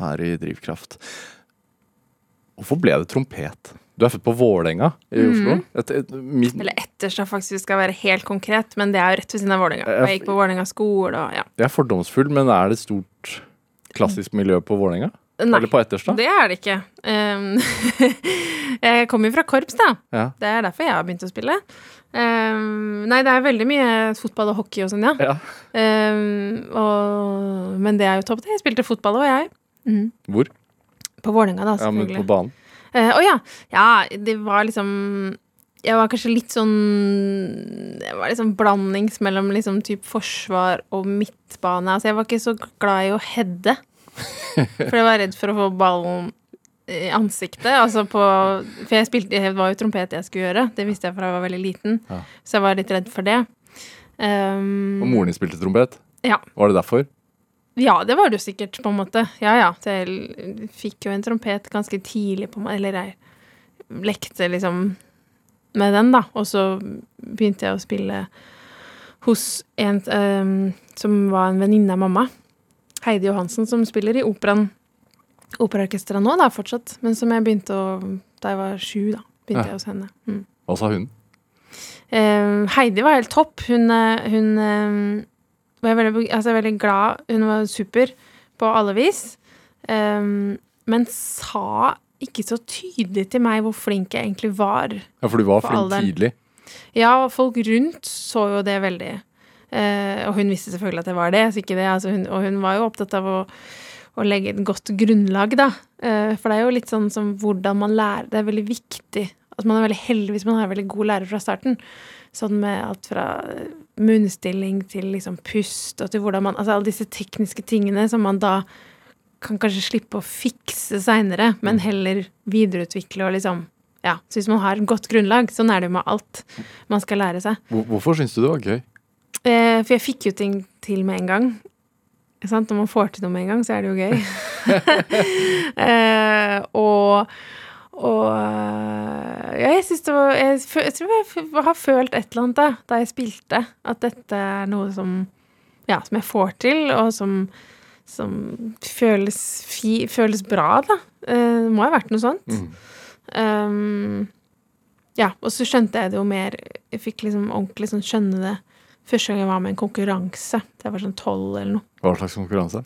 her i Drivkraft. Hvorfor ble det trompet? Du er født på Vålerenga i Oslo. Et, et, midt, Eller Etterstad, faktisk, vi skal være helt konkret, men det er jo rett ved siden av Vålerenga. Jeg gikk på Vålerenga skole og ja. jeg er fordomsfull, men er det et stort klassisk miljø på Vålerenga? Nei, Eller på Etterstad? det er det ikke. Um, jeg kommer jo fra korps, da. Ja. Det er derfor jeg har begynt å spille. Um, nei, det er veldig mye fotball og hockey og sånn, ja. ja. Um, og, men det er jo topp, det. Jeg spilte fotball òg, jeg. Mm. Hvor? På Vålerenga, da, Ja, men selvfølgelig. på banen. Å uh, oh, ja. Ja, det var liksom Jeg var kanskje litt sånn Det var liksom blandings mellom liksom typ forsvar og midtbane. Altså, jeg var ikke så glad i å heade. For jeg var redd for å få ballen i ansiktet. Altså på For jeg spilte Det var jo trompet jeg skulle gjøre. Det visste jeg fra jeg var veldig liten. Ja. Så jeg var litt redd for det. Um, Og moren din spilte trompet? Ja. Var det derfor? Ja, det var det jo sikkert, på en måte. Ja, ja. Så jeg fikk jo en trompet ganske tidlig på meg. Eller jeg lekte liksom med den, da. Og så begynte jeg å spille hos en um, som var en venninne av mamma. Heidi Johansen, som spiller i operaen. Operaorkesteret nå, da, fortsatt. Men som jeg begynte å Da jeg var sju, da. Begynte Ja. jeg hos henne. Mm. Hva sa hun? Uh, Heidi var helt topp. Hun, eh, hun uh, var veldig, altså, veldig glad. Hun var super på alle vis. Um, men sa ikke så tydelig til meg hvor flink jeg egentlig var. Ja, For du var For flink alderen. tidlig. Ja, folk rundt så jo det veldig. Eh, og hun visste selvfølgelig at det var det. Det altså hun, og hun var jo opptatt av å, å legge et godt grunnlag, da. Eh, for det er jo litt sånn som hvordan man lærer. Det er veldig viktig. at man er veldig heldig hvis man har en veldig god lærer fra starten. Sånn med alt fra munnstilling til liksom pust og til hvordan man Altså alle disse tekniske tingene som man da kan kanskje slippe å fikse seinere, men heller videreutvikle og liksom Ja. Så hvis man har et godt grunnlag, sånn er det jo med alt man skal lære seg. Hvorfor syns du det var gøy? Eh, for jeg fikk jo ting til med en gang. Sant? Når man får til noe med en gang, så er det jo gøy. eh, og og eh, ja, jeg syns det var jeg, jeg tror jeg har følt et eller annet da, da jeg spilte, at dette er noe som ja, som jeg får til, og som, som føles, fi, føles bra, da. Eh, det må ha vært noe sånt. Mm. Um, ja, og så skjønte jeg det jo mer Jeg fikk liksom ordentlig sånn skjønne det første gang jeg var med i en konkurranse. Det var sånn tolv eller noe. Hva slags konkurranse?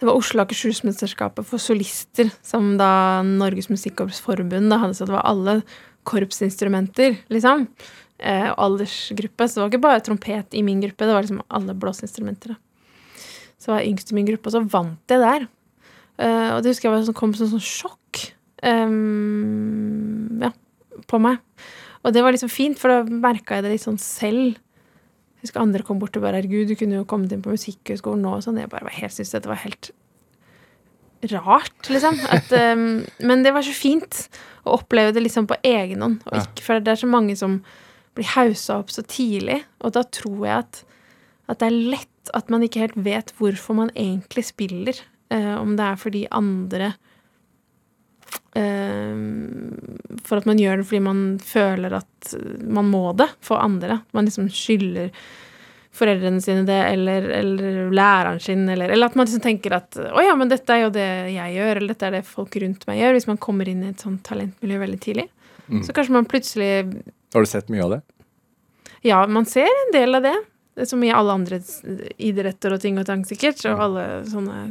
Det var Oslo Akershusmesterskapet for solister, som da Norges Musikkorps Forbund hadde, så det var alle korpsinstrumenter, liksom. Eh, aldersgruppe. Så det var ikke bare trompet i min gruppe, det var liksom alle blåseinstrumenter. Så var jeg yngst i min gruppe, og så vant jeg der. Eh, og det husker jeg var sånn, kom som sånn sjokk um, ja, på meg. Og det var liksom fint, for da merka jeg det litt sånn selv. Jeg husker andre kom bort og bare 'Herregud, du kunne jo kommet inn på Musikkhøgskolen nå', og sånn. Jeg bare var helt, syntes dette var helt rart, liksom. At, um, men det var så fint å oppleve det liksom på egen hånd. Og ikke, for det er så mange som blir haussa opp så tidlig, og da tror jeg at, at det er lett at man ikke helt vet hvorfor man egentlig spiller. Uh, om det er fordi andre For at man gjør det fordi man føler at man må det for andre. Man liksom skylder foreldrene sine det, eller, eller læreren sin, eller, eller at man liksom tenker at å ja, men dette er jo det jeg gjør, eller dette er det folk rundt meg gjør, hvis man kommer inn i et sånt talentmiljø veldig tidlig. Mm. Så kanskje man plutselig Har du sett mye av det? Ja, man ser en del av det. Det Som i alle andre idretter og ting og tang, sikkert. Og alle sånne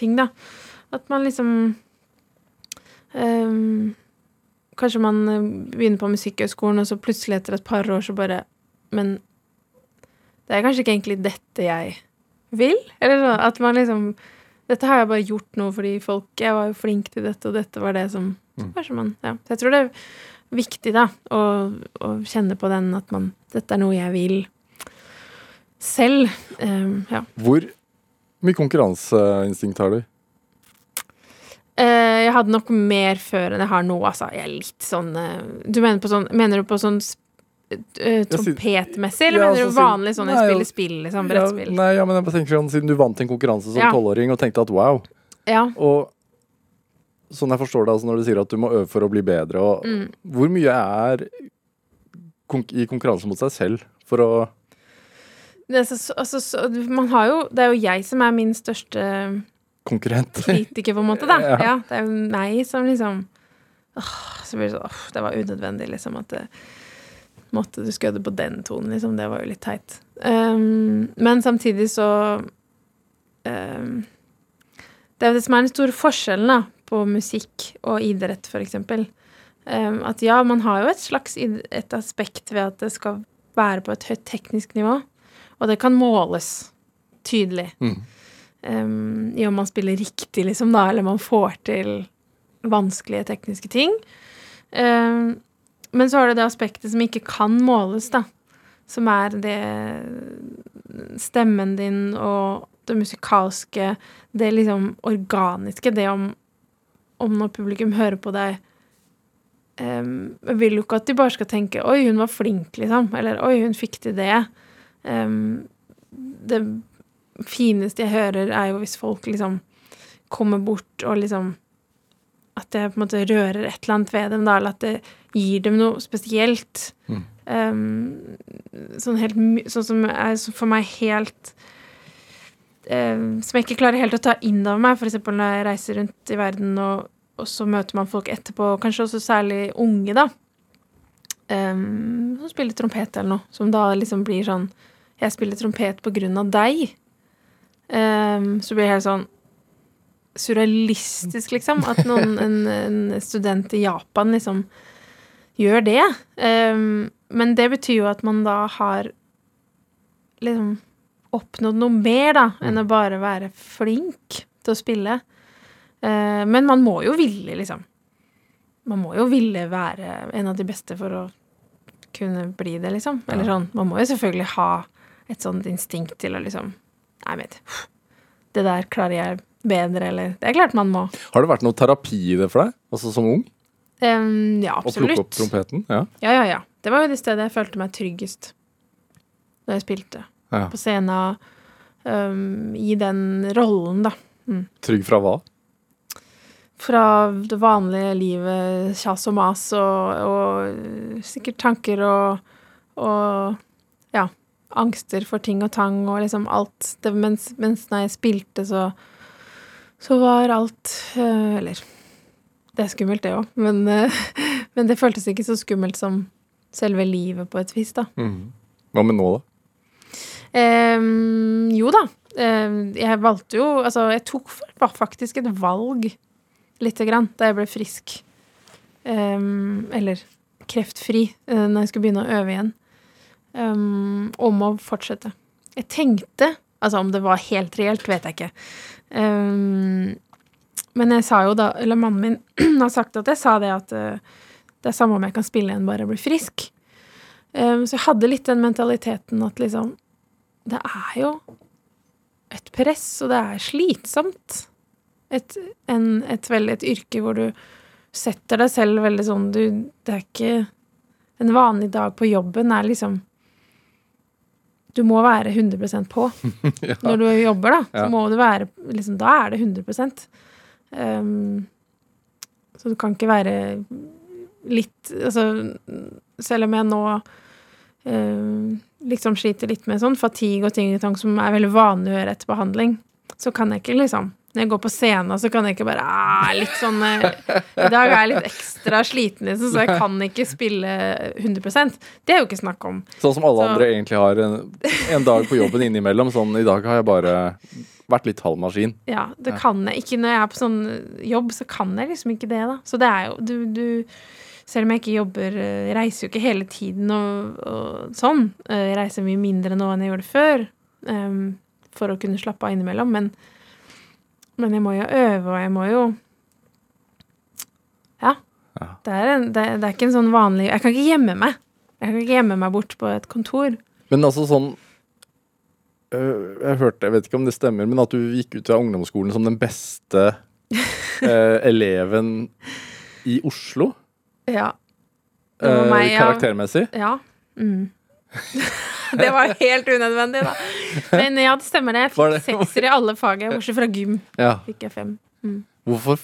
ting, da. At man liksom ehm, Kanskje man eh, begynner på Musikkhøgskolen, og så plutselig etter et par år så bare Men det er kanskje ikke egentlig dette jeg vil? Eller sånn at man liksom Dette har jeg bare gjort nå fordi folk Jeg var jo flink til dette, og dette var det som Mm. Kanskje man Ja. Så jeg tror det er viktig, da, å, å kjenne på den at man Dette er noe jeg vil selv. Um, ja. Hvor mye konkurranseinstinkt har du? Eh, jeg hadde nok mer før enn jeg har nå, altså. Jeg er litt sånn eh, Du mener på sånn Mener du på sånn eh, trompetmessig, eller Ja, mener altså, du vanlig sånn jeg spiller spill, liksom? Brettspill? Ja, nei, ja, men jeg bare tenker sånn, Siden du vant en konkurranse som Ja. tolvåring og tenkte at wow Ja. Og sånn jeg forstår det, altså når du sier at du må øve for å bli bedre og Mm. Hvor mye er konk i konkurranse mot seg selv for å Det, er så, altså, så, man har jo Det er jo jeg som er min største konkurrent? kritiker, på en måte, da. Ja. Ja. det er jo meg som liksom åh, Så blir det sånn åh, Det var unødvendig, liksom, at det måtte du skødde på den tonen, liksom. Det var jo litt teit. Um, men samtidig så um, Det er jo det som er den store forskjellen da, på musikk og idrett, for eksempel. Um, at ja, man har jo et slags et aspekt ved at det skal være på et høyt teknisk nivå, og det kan måles tydelig Mm. Um, i om man spiller riktig, liksom, da, eller man får til vanskelige tekniske ting. Um, men så har du det aspektet som ikke kan måles, da. Som er det Stemmen din og det musikalske, det liksom organiske, det om om når publikum hører på deg um, vil jo ikke at de bare skal tenke 'oi, hun var flink', liksom. Eller 'oi, hun fikk til det'. Um, det fineste jeg hører, er jo hvis folk liksom kommer bort og liksom At det på en måte rører et eller annet ved dem, da, eller at det gir dem noe spesielt. Mm. Um, sånn helt Sånn som er for meg helt em, Som jeg ikke klarer helt å ta inn over meg, f.eks. når jeg reiser rundt i verden, og, og så møter man folk etterpå, kanskje også særlig unge, da, Um, som spiller trompet eller noe, som da liksom blir sånn Jeg spiller trompet på grunn av deg. Em, så blir det helt sånn surrealistisk, liksom. At noen, en, en student i Japan liksom gjør det. Um, men det betyr jo at man da har liksom oppnådd noe mer, da, enn å bare være flink til å spille. Uh, men man må jo ville, liksom. Man må jo ville være en av de beste for å kunne bli det, liksom. Eller sånn. Man må jo selvfølgelig ha et sånt instinkt til å liksom Nei, du. Det der klarer jeg bedre, eller Det er klart man må. Har det vært noe terapi i det for deg, altså som ung? Um, ja, Å plukke opp absolutt. trompeten? Ja. Ja, ja, ja. Det var jo det stedet jeg følte meg tryggest da jeg spilte. ja. På scenen, um, i den rollen, da. Trygg fra hva? Fra det vanlige livet, kjas og mas, og, og sikkert tanker og, og ja, angster for ting og tang, og liksom alt. Det, mens, mens når jeg spilte, så, så var alt eh, Eller det er skummelt, det òg, men, eh, men det føltes ikke så skummelt som selve livet, på et vis, da. Mm. Hva med nå, da? Ehm, jo da. Ehm, jeg valgte jo Altså, jeg tok faktisk et valg lite grann da jeg ble frisk. Ehm, eller kreftfri, uh, når jeg skulle begynne å øve igjen. Ehm, om å fortsette. Jeg tenkte Altså, om det var helt reelt, vet jeg ikke. Um, men jeg sa jo da Eller mannen min har sagt at jeg sa det at uh, det er samme om jeg kan spille igjen, bare bli frisk. Um, så jeg hadde litt den mentaliteten at liksom det er jo et press, og det er slitsomt. Et, en, et, veldig, et yrke hvor du setter deg selv veldig sånn du, Det er ikke En vanlig dag på jobben er liksom Du må være 100% på ja. når du jobber, da. Så Ja. må du være liksom, Da er det 100 um, Så du kan ikke være litt Altså, selv om jeg nå um, liksom sliter litt med sånn fatigue og ting og som er veldig vanlig å gjøre etter behandling, så kan jeg ikke liksom Når jeg går på scenen, så kan jeg ikke bare ah, litt sånn eh, I dag er jeg litt ekstra sliten, liksom, så jeg kan ikke spille 100 Det er jo ikke snakk om. Sånn som alle Så- andre egentlig har en, en dag på jobben innimellom. Sånn i dag har jeg bare vært litt halv maskin. Ja, det kan jeg ikke. Når jeg er på sånn jobb, så kan jeg liksom ikke det, da. Så det er jo du, du Selv om jeg ikke jobber eh, Jeg reiser jo ikke hele tiden og, og sånn. Eh, Jeg reiser mye mindre nå enn jeg gjorde før. um, for å kunne slappe av innimellom. Men, men jeg må jo øve, og jeg må jo Ja. Ja. Det, er en, det, det er ikke en sånn vanlig Jeg kan ikke gjemme meg. Jeg kan ikke gjemme meg bort på et kontor. Men altså sånn øh, Jeg hørte, jeg vet ikke om det stemmer, men at du gikk ut av ungdomsskolen som den beste øh, eleven i Oslo. Ja. Meg, var øh, meg, ja. Ja. Mm. det var helt unødvendig, da. Men ja, det stemmer det. Jeg fikk det- sekser i alle fag, bortsett fra gym. Ja. Fikk jeg fem. Hvorfor,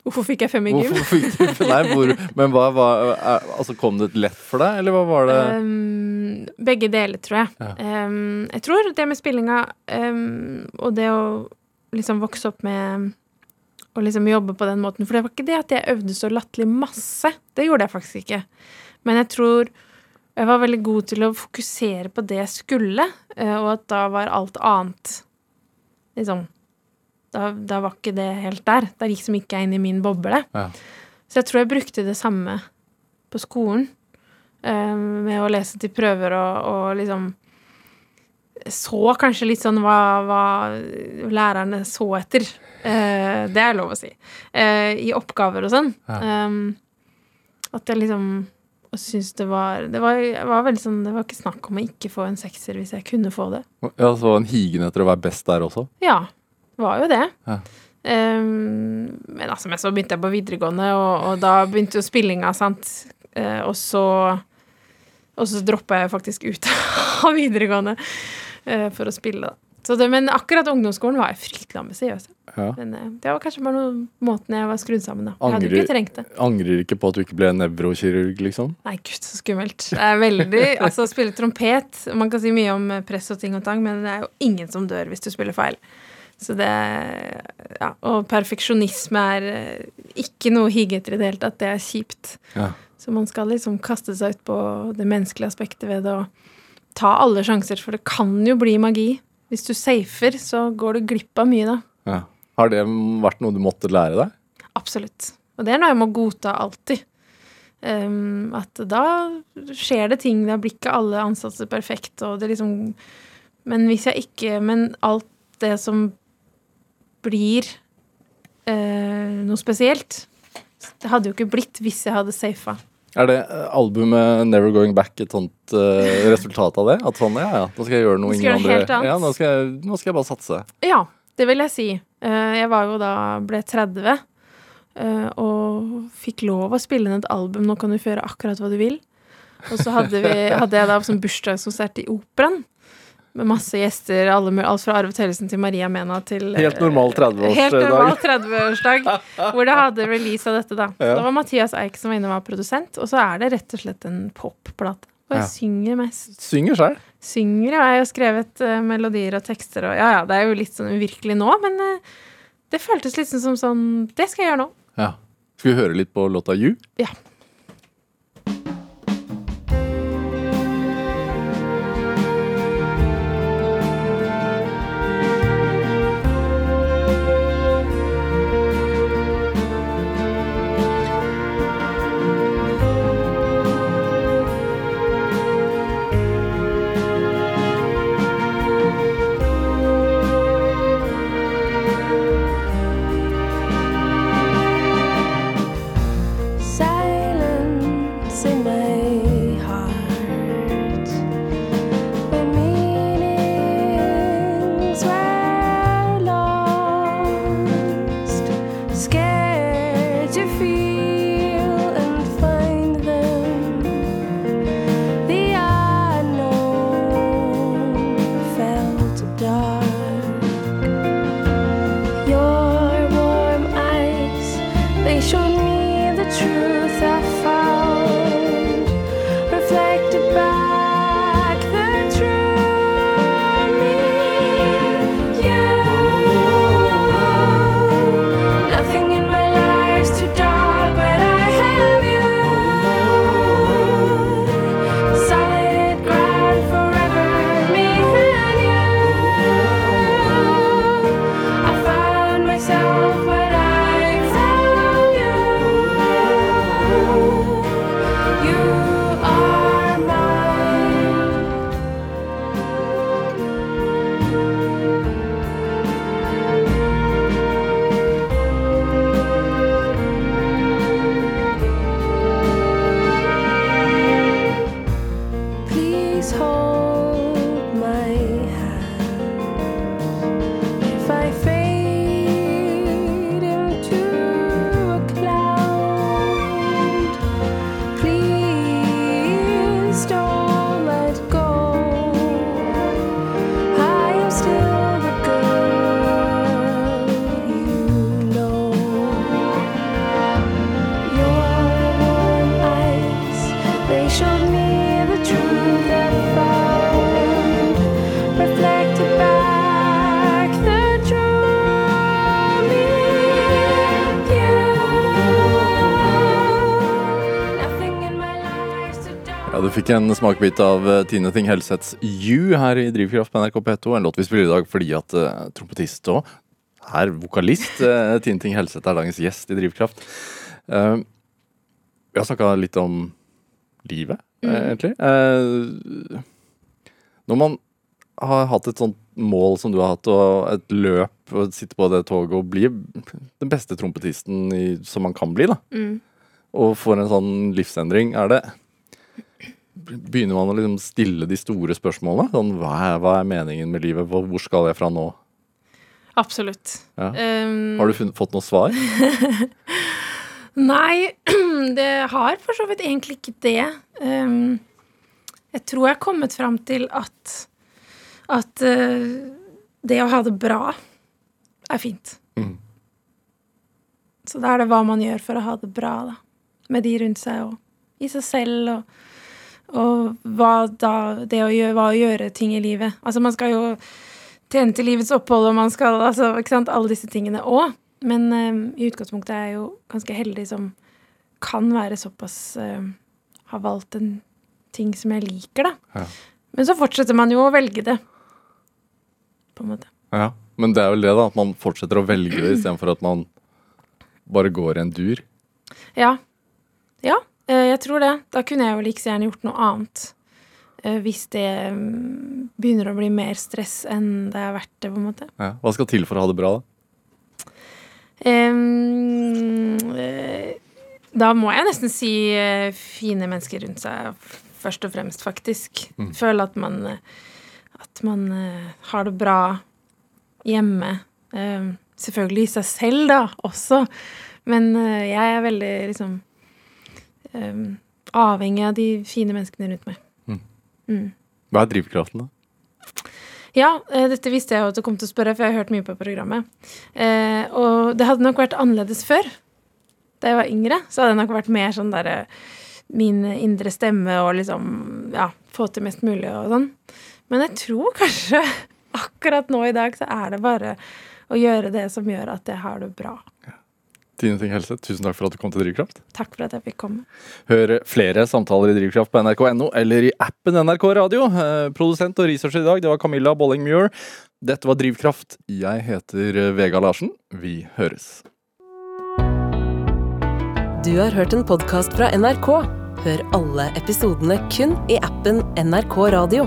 Hvorfor fikk jeg fem i gym? du Nei, hvor, men hva, hva er, altså Kom det lett for deg, eller hva var det Um, begge deler, tror jeg. Ja. Um, jeg tror det med spillinga um, og det å liksom vokse opp med å liksom jobbe på den måten For det var ikke det at jeg øvde så latterlig masse. Det gjorde jeg faktisk ikke. Men jeg tror jeg var veldig god til å fokusere på det jeg skulle, eh, og at da var alt annet liksom da, da var ikke det helt der. Da liksom gikk jeg inn i min boble. Ja. Så jeg tror jeg brukte det samme på skolen. eh, med å lese til prøver og, og liksom Så kanskje litt sånn hva, hva lærerne så etter. Eh, det er lov å si. Eh, I oppgaver og sånn. Um, at jeg liksom syns det var Det var, var veldig sånn Det var ikke snakk om å ikke få en sekser hvis jeg kunne få det. Ja, så var en higen etter å være best der også? Ja, det var jo det. Ja. Um, men altså, men så begynte jeg på videregående, og, og da begynte jo spillinga, sant. Uh, og så Og så droppa jeg faktisk ut av videregående uh, for å spille, da. Så det, men akkurat ungdomsskolen var jeg fryktelig ambisiøs. Ja. Men eh, det var kanskje bare noen måten jeg var skrudd sammen, da. Jeg hadde ikke trengt det. Angrer ikke på at du ikke ble nevrokirurg, liksom? Nei, gud, så skummelt. Det er veldig Altså, å spille trompet Man kan si mye om eh, press og ting og tang, men det er jo ingen som dør hvis du spiller feil. Så det Ja. Og perfeksjonisme er eh, ikke noe hige etter i det hele tatt. Det er kjipt. Ja. Så man skal liksom kaste seg ut på det menneskelige aspektet ved det og ta alle sjanser, for det kan jo bli magi. Hvis du safer, så går du glipp av mye, da. ja. Har det vært noe du måtte lære deg? Absolutt. Og det er noe jeg må godta alltid. Um, at da skjer det ting, da blir ikke alle ansatte perfekt, og det liksom Men hvis jeg ikke Men alt det som blir uh, noe spesielt, det hadde jo ikke blitt hvis jeg hadde safa. Er det eh, albumet Never Going Back et sånt uh, resultat av det? At sånn, ja ja, nå skal jeg gjøre noe ingen andre. Ja, nå skal, jeg, nå skal jeg bare satse. Ja, det vil jeg si. Uh, jeg var jo da ble 30 uh, og fikk lov å spille inn et album 'Nå kan du få gjøre akkurat hva du vil'. Og så hadde, vi, hadde jeg da som bursdagskonsert i Operaen. Med masse gjester, alle, alt fra Arve Tellesen til Maria Mena til eh, Helt normal 30-årsdag. Helt normal 30-årsdag. Hvor det hadde release av dette, da. Ja. Det var Mathias Eik som var inne og var produsent. Og så er det rett og slett en popplate. Og jeg Ja. synger mest Synger sjøl. synger, ja. jeg har jo skrevet uh, melodier og tekster og Ja, ja, det er jo litt sånn uvirkelig nå, men uh, det føltes litt som sånn Det skal jeg gjøre nå. Ja. Skal vi høre litt på låta You? Ja. En smakebit av eh, Tine Ting Helseths You her i Drivkraft på NRK P2. En låt vi spiller i dag fordi at uh, trompetist og her vokalist uh, Tine Ting Helseth er dagens gjest i Drivkraft. Uh, vi har snakka litt om livet, mm. egentlig. Når man har hatt et sånt mål som du har hatt, og et løp, og sitte på det toget og bli den beste trompetisten i, som man kan bli, da, Mm. og får en sånn livsendring, er det Begynner man å liksom stille de store spørsmålene? Sånn, hva, er, hva er meningen med livet? Hvor, skal jeg fra nå? Absolutt. Ja. Um, Har du funnet, fått noe svar? Nei, det har for så vidt egentlig ikke det. Um, jeg tror jeg har kommet fram til at at uh, det å ha det bra er fint. Mm. Så da er det hva man gjør for å ha det bra, da. Med de rundt seg og i seg selv og, og hva da Det å gjøre, hva å gjøre ting i livet. Altså, man skal jo tjene til livets opphold, og man skal altså, ikke sant, alle disse tingene òg. Men um, i utgangspunktet er jeg jo ganske heldig som kan være såpass uh, Har valgt en ting som jeg liker, da. Ja. Men så fortsetter man jo å velge det. På en måte. Ja. Men det er vel det, da. At man fortsetter å velge det istedenfor at man bare går en dur. Ja. Ja, jeg tror det. Da kunne jeg jo like gjerne gjort noe annet. eh, Hvis det mm, begynner å bli mer stress enn det har vært det, på en måte. Ja. Hva skal til for å ha det bra, da? Eh, da må jeg nesten si eh, fine mennesker rundt seg, først og fremst, faktisk. Føle at man, eh, at man eh, har det bra hjemme. Selvfølgelig i seg selv, da, også. Men eh, jeg er veldig liksom em, avhengig av de fine menneskene rundt meg. Mm. Hva er drivkraften, da? Ja, eh, dette visste jeg jo at du kom til å spørre, for jeg har hørt mye på programmet. Eh, og det hadde nok vært annerledes før. Da jeg var yngre, så hadde det nok vært mer sånn derre min indre stemme og liksom ja, få til mest mulig og sånn. Men jeg tror kanskje akkurat nå i dag så er det bare å gjøre det som gjør at jeg har det bra. Tine Ting Helse, tusen takk for at du kom til Drivkraft. Takk for at jeg fikk komme. Hør flere samtaler i Drivkraft på nrk.no eller i appen NRK Radio. Eh, produsent og researcher i dag, det var Camilla Bolling-Muir. Dette var Drivkraft. Jeg heter Vega Larsen. Vi høres. Du har hørt en podkast fra NRK. Hør alle episodene kun i appen NRK Radio.